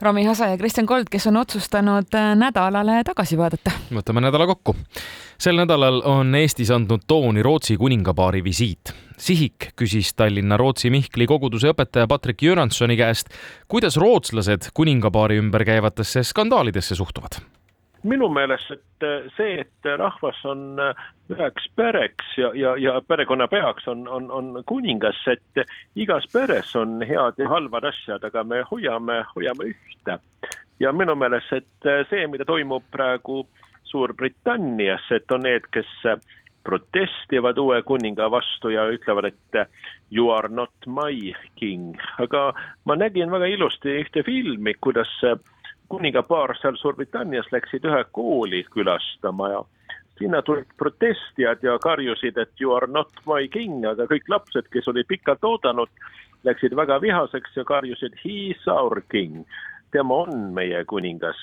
Rami Hasa ja Kristjan Kold, kes on otsustanud äh, nädalale tagasi vaadata. võtame nädala kokku. sel nädalal on Eestis andnud tooni Rootsi kuningapaari visiit. Sihik küsis Tallinna Rootsi Mihkli koguduse õpetaja Patrik Jüransoni käest, kuidas rootslased kuningapaari ümber käivatesse skandaalidesse suhtuvad minu meelest, et see, et rahvas on üheks pereks ja, ja, ja perekonna peaks on, on, on kuningas, et igas peres on head ja halvad asjad, aga me hoiame, hoiame ühte. ja minu meelest, et see, mida toimub praegu Suurbritannias, et on need, kes protestivad uue kuninga vastu ja ütlevad, et you are not my king, aga ma nägin väga ilusti ühte filmi, kuidas kuningapaar seal Suurbritannias läksid ühe kooli külastama ja sinna tulid protestijad ja karjusid, et you are not my king, aga kõik lapsed, kes olid pikalt oodanud, läksid väga vihaseks ja karjusid he is our king. tema on meie kuningas.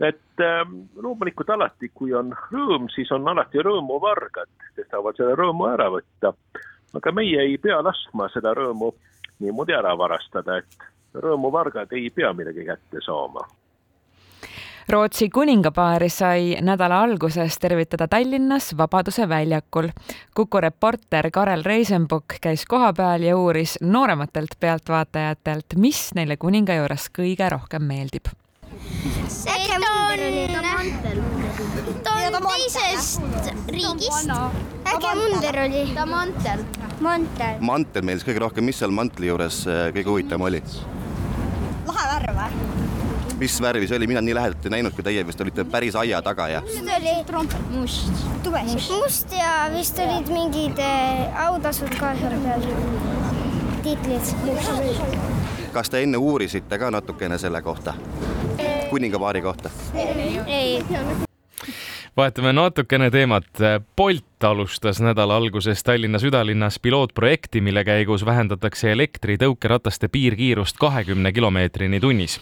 et äh, loomulikult alati, kui on rõõm, siis on alati rõõmuvargad, kes tahavad selle rõõmu ära võtta. aga meie ei pea laskma seda rõõmu niimoodi ära varastada, et rõõmuvargad ei pea midagi kätte saama Rootsi kuningapaari sai nädala alguses tervitada Tallinnas Vabaduse väljakul. Kuku reporter Karel Reisenbuk käis kohapeal ja uuris noorematelt pealtvaatajatelt, mis neile kuninga juures kõige rohkem meeldib. munder oli? ta on teisest riigist. äkki munder oli? ta mantel. mantel. mantel meeldis kõige rohkem, mis seal mantli juures äh, kõige huvitavam oli? Mis värvi see oli, mina nii lähedalt ei näinud, kui teie vist olite päris aia taga ja. see oli trompet, must. must. must ja vist olid mingid äh, autasud ka seal peal. tiitlid. kas te enne uurisite ka natukene selle kohta? kuningapaari kohta? ei vahetame natukene teemat. Bolt alustas nädala alguses Tallinna südalinnas pilootprojekti, mille käigus vähendatakse elektritõukerataste piirkiirust kahekümne kilomeetrini tunnis.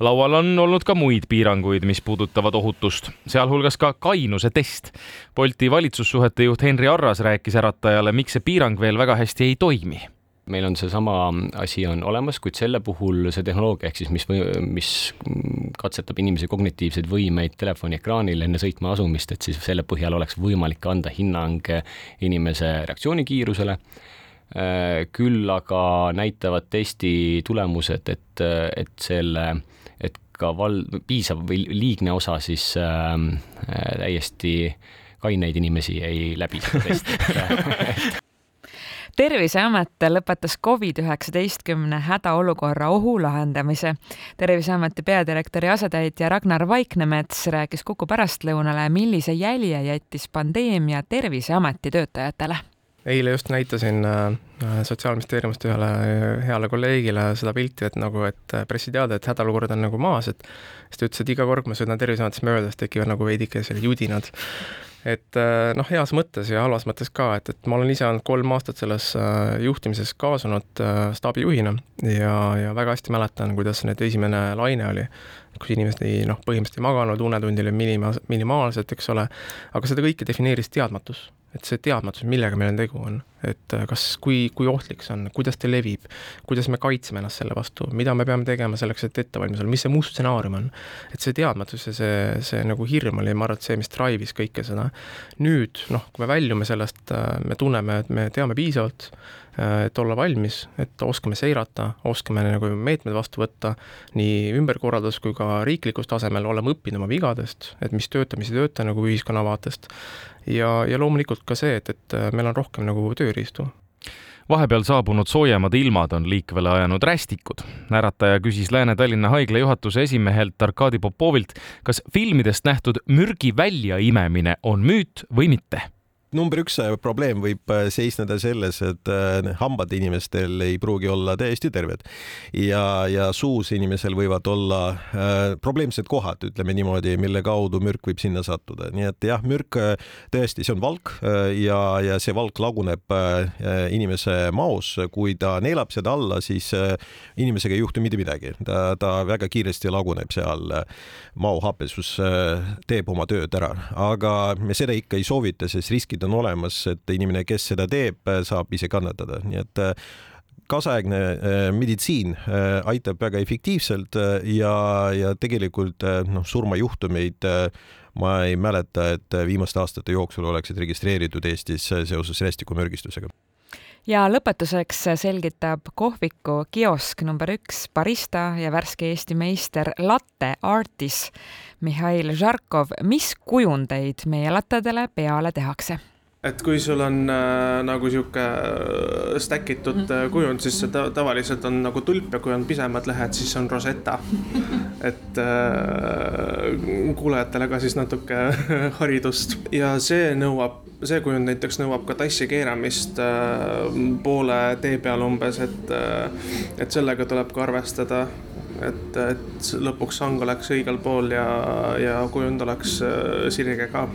laual on olnud ka muid piiranguid, mis puudutavad ohutust, sealhulgas ka kainuse test. Bolti valitsussuhete juht Henri Arras rääkis äratajale, miks see piirang veel väga hästi ei toimi meil on seesama asi on olemas, kuid selle puhul see tehnoloogia ehk siis mis, mis katsetab inimese kognitiivseid võimeid telefoni ekraanil enne sõitma asumist, et siis selle põhjal oleks võimalik anda hinnang inimese reaktsioonikiirusele. Küll aga näitavad testi tulemused, et, et selle, et ka val-, piisav või liigne osa siis äh, täiesti kaineid inimesi ei läbi testi terviseamet lõpetas Covid-19 hädaolukorra ohu lahendamise. terviseameti peadirektori asetäitja Ragnar Vaiknemets rääkis Kuku pärastlõunale, millise jälje jättis pandeemia Terviseameti töötajatele eile just näitasin äh, Sotsiaalministeeriumist ühele heale kolleegile seda pilti, et nagu, et pressiteade, et hädaolukord on nagu maas, et siis ta ütles, et iga kord, kui ma sõidan Terviseametist mööda, siis tekivad nagu veidike sellised judinad. Et äh, noh, heas mõttes ja halvas mõttes ka, et, et ma olen ise olnud kolm aastat selles äh, juhtimises kaasunud äh, staabijuhina ja, ja väga hästi mäletan, kuidas need esimene laine oli, kus inimesed ei noh, põhimõtteliselt ei maganud, unetund oli minima-, minimaalselt, eks ole, aga seda kõike defineeris teadmatus et see teadmatus, millega meil on tegu, on, et äh, kas, kui, kui ohtlik see on, kuidas ta levib, kuidas me kaitseme ennast selle vastu, mida me peame tegema selleks, et ette valmis olla, mis see muu stsenaarium on. et see teadmatus ja see, see nagu hirm oli, ma arvan, et see, mis drive'is kõike seda. nüüd noh, kui me väljume sellest, äh, me tunneme, et me teame piisavalt, äh, et olla valmis, et oskame seirata, oskame nagu meetmed vastu võtta nii ümberkorraldus kui ka riiklikus tasemel, oleme õppinud oma vigadest, et mis töötab, mis ei tööta nagu ühiskonna vaatest ja, ja loomulikult ka see, et, et meil on rohkem nagu tööriistu vahepeal saabunud soojemad ilmad on liikvele ajanud rästikud. ärataja küsis Lääne-Tallinna haigla juhatuse esimehelt Arkadi Popovilt, kas filmidest nähtud mürgi väljaimemine on müüt või mitte number üks äh, probleem võib äh, seisneda selles, et äh, hambad inimestel ei pruugi olla täiesti terved. Ja, ja suus inimesel võivad olla probleemsed kohad, ütleme niimoodi, mille kaudu mürk võib sinna sattuda, nii et jah, mürk tõesti, see on valk ja, ja see valk laguneb inimese maos, kui ta neelab seda alla, siis inimesega ei juhtu mitte midagi, ta, ta väga kiiresti laguneb seal maohapesus teeb oma tööd ära, aga me seda ikka ei soovita, sest riskid riskid on olemas, et inimene, kes seda teeb, saab ise kannatada, nii et kaasaegne meditsiin aitab väga efektiivselt ja, ja tegelikult noh, surmajuhtumeid ma ei mäleta, et viimaste aastate jooksul oleksid registreeritud Eestis seoses rästikumürgistusega ja lõpetuseks selgitab kohviku kiosk number üks barista ja värske Eesti meister latte artis Mihhail Žarkov, mis kujundeid meie lattedele peale tehakse et kui sul on äh, nagu sihuke äh, stack itud äh, kujund, siis see ta tavaliselt on nagu tulp ja kui on pisemad lehed, siis on rosetta. et äh, kuulajatele ka siis natuke haridust. Ja see nõuab, see kujund näiteks nõuab ka tassi keeramist äh, poole tee peal umbes, et äh,, et sellega tuleb ka arvestada. Et, et lõpuks sang oleks õigel pool ja, ja kujund oleks äh, sirge ka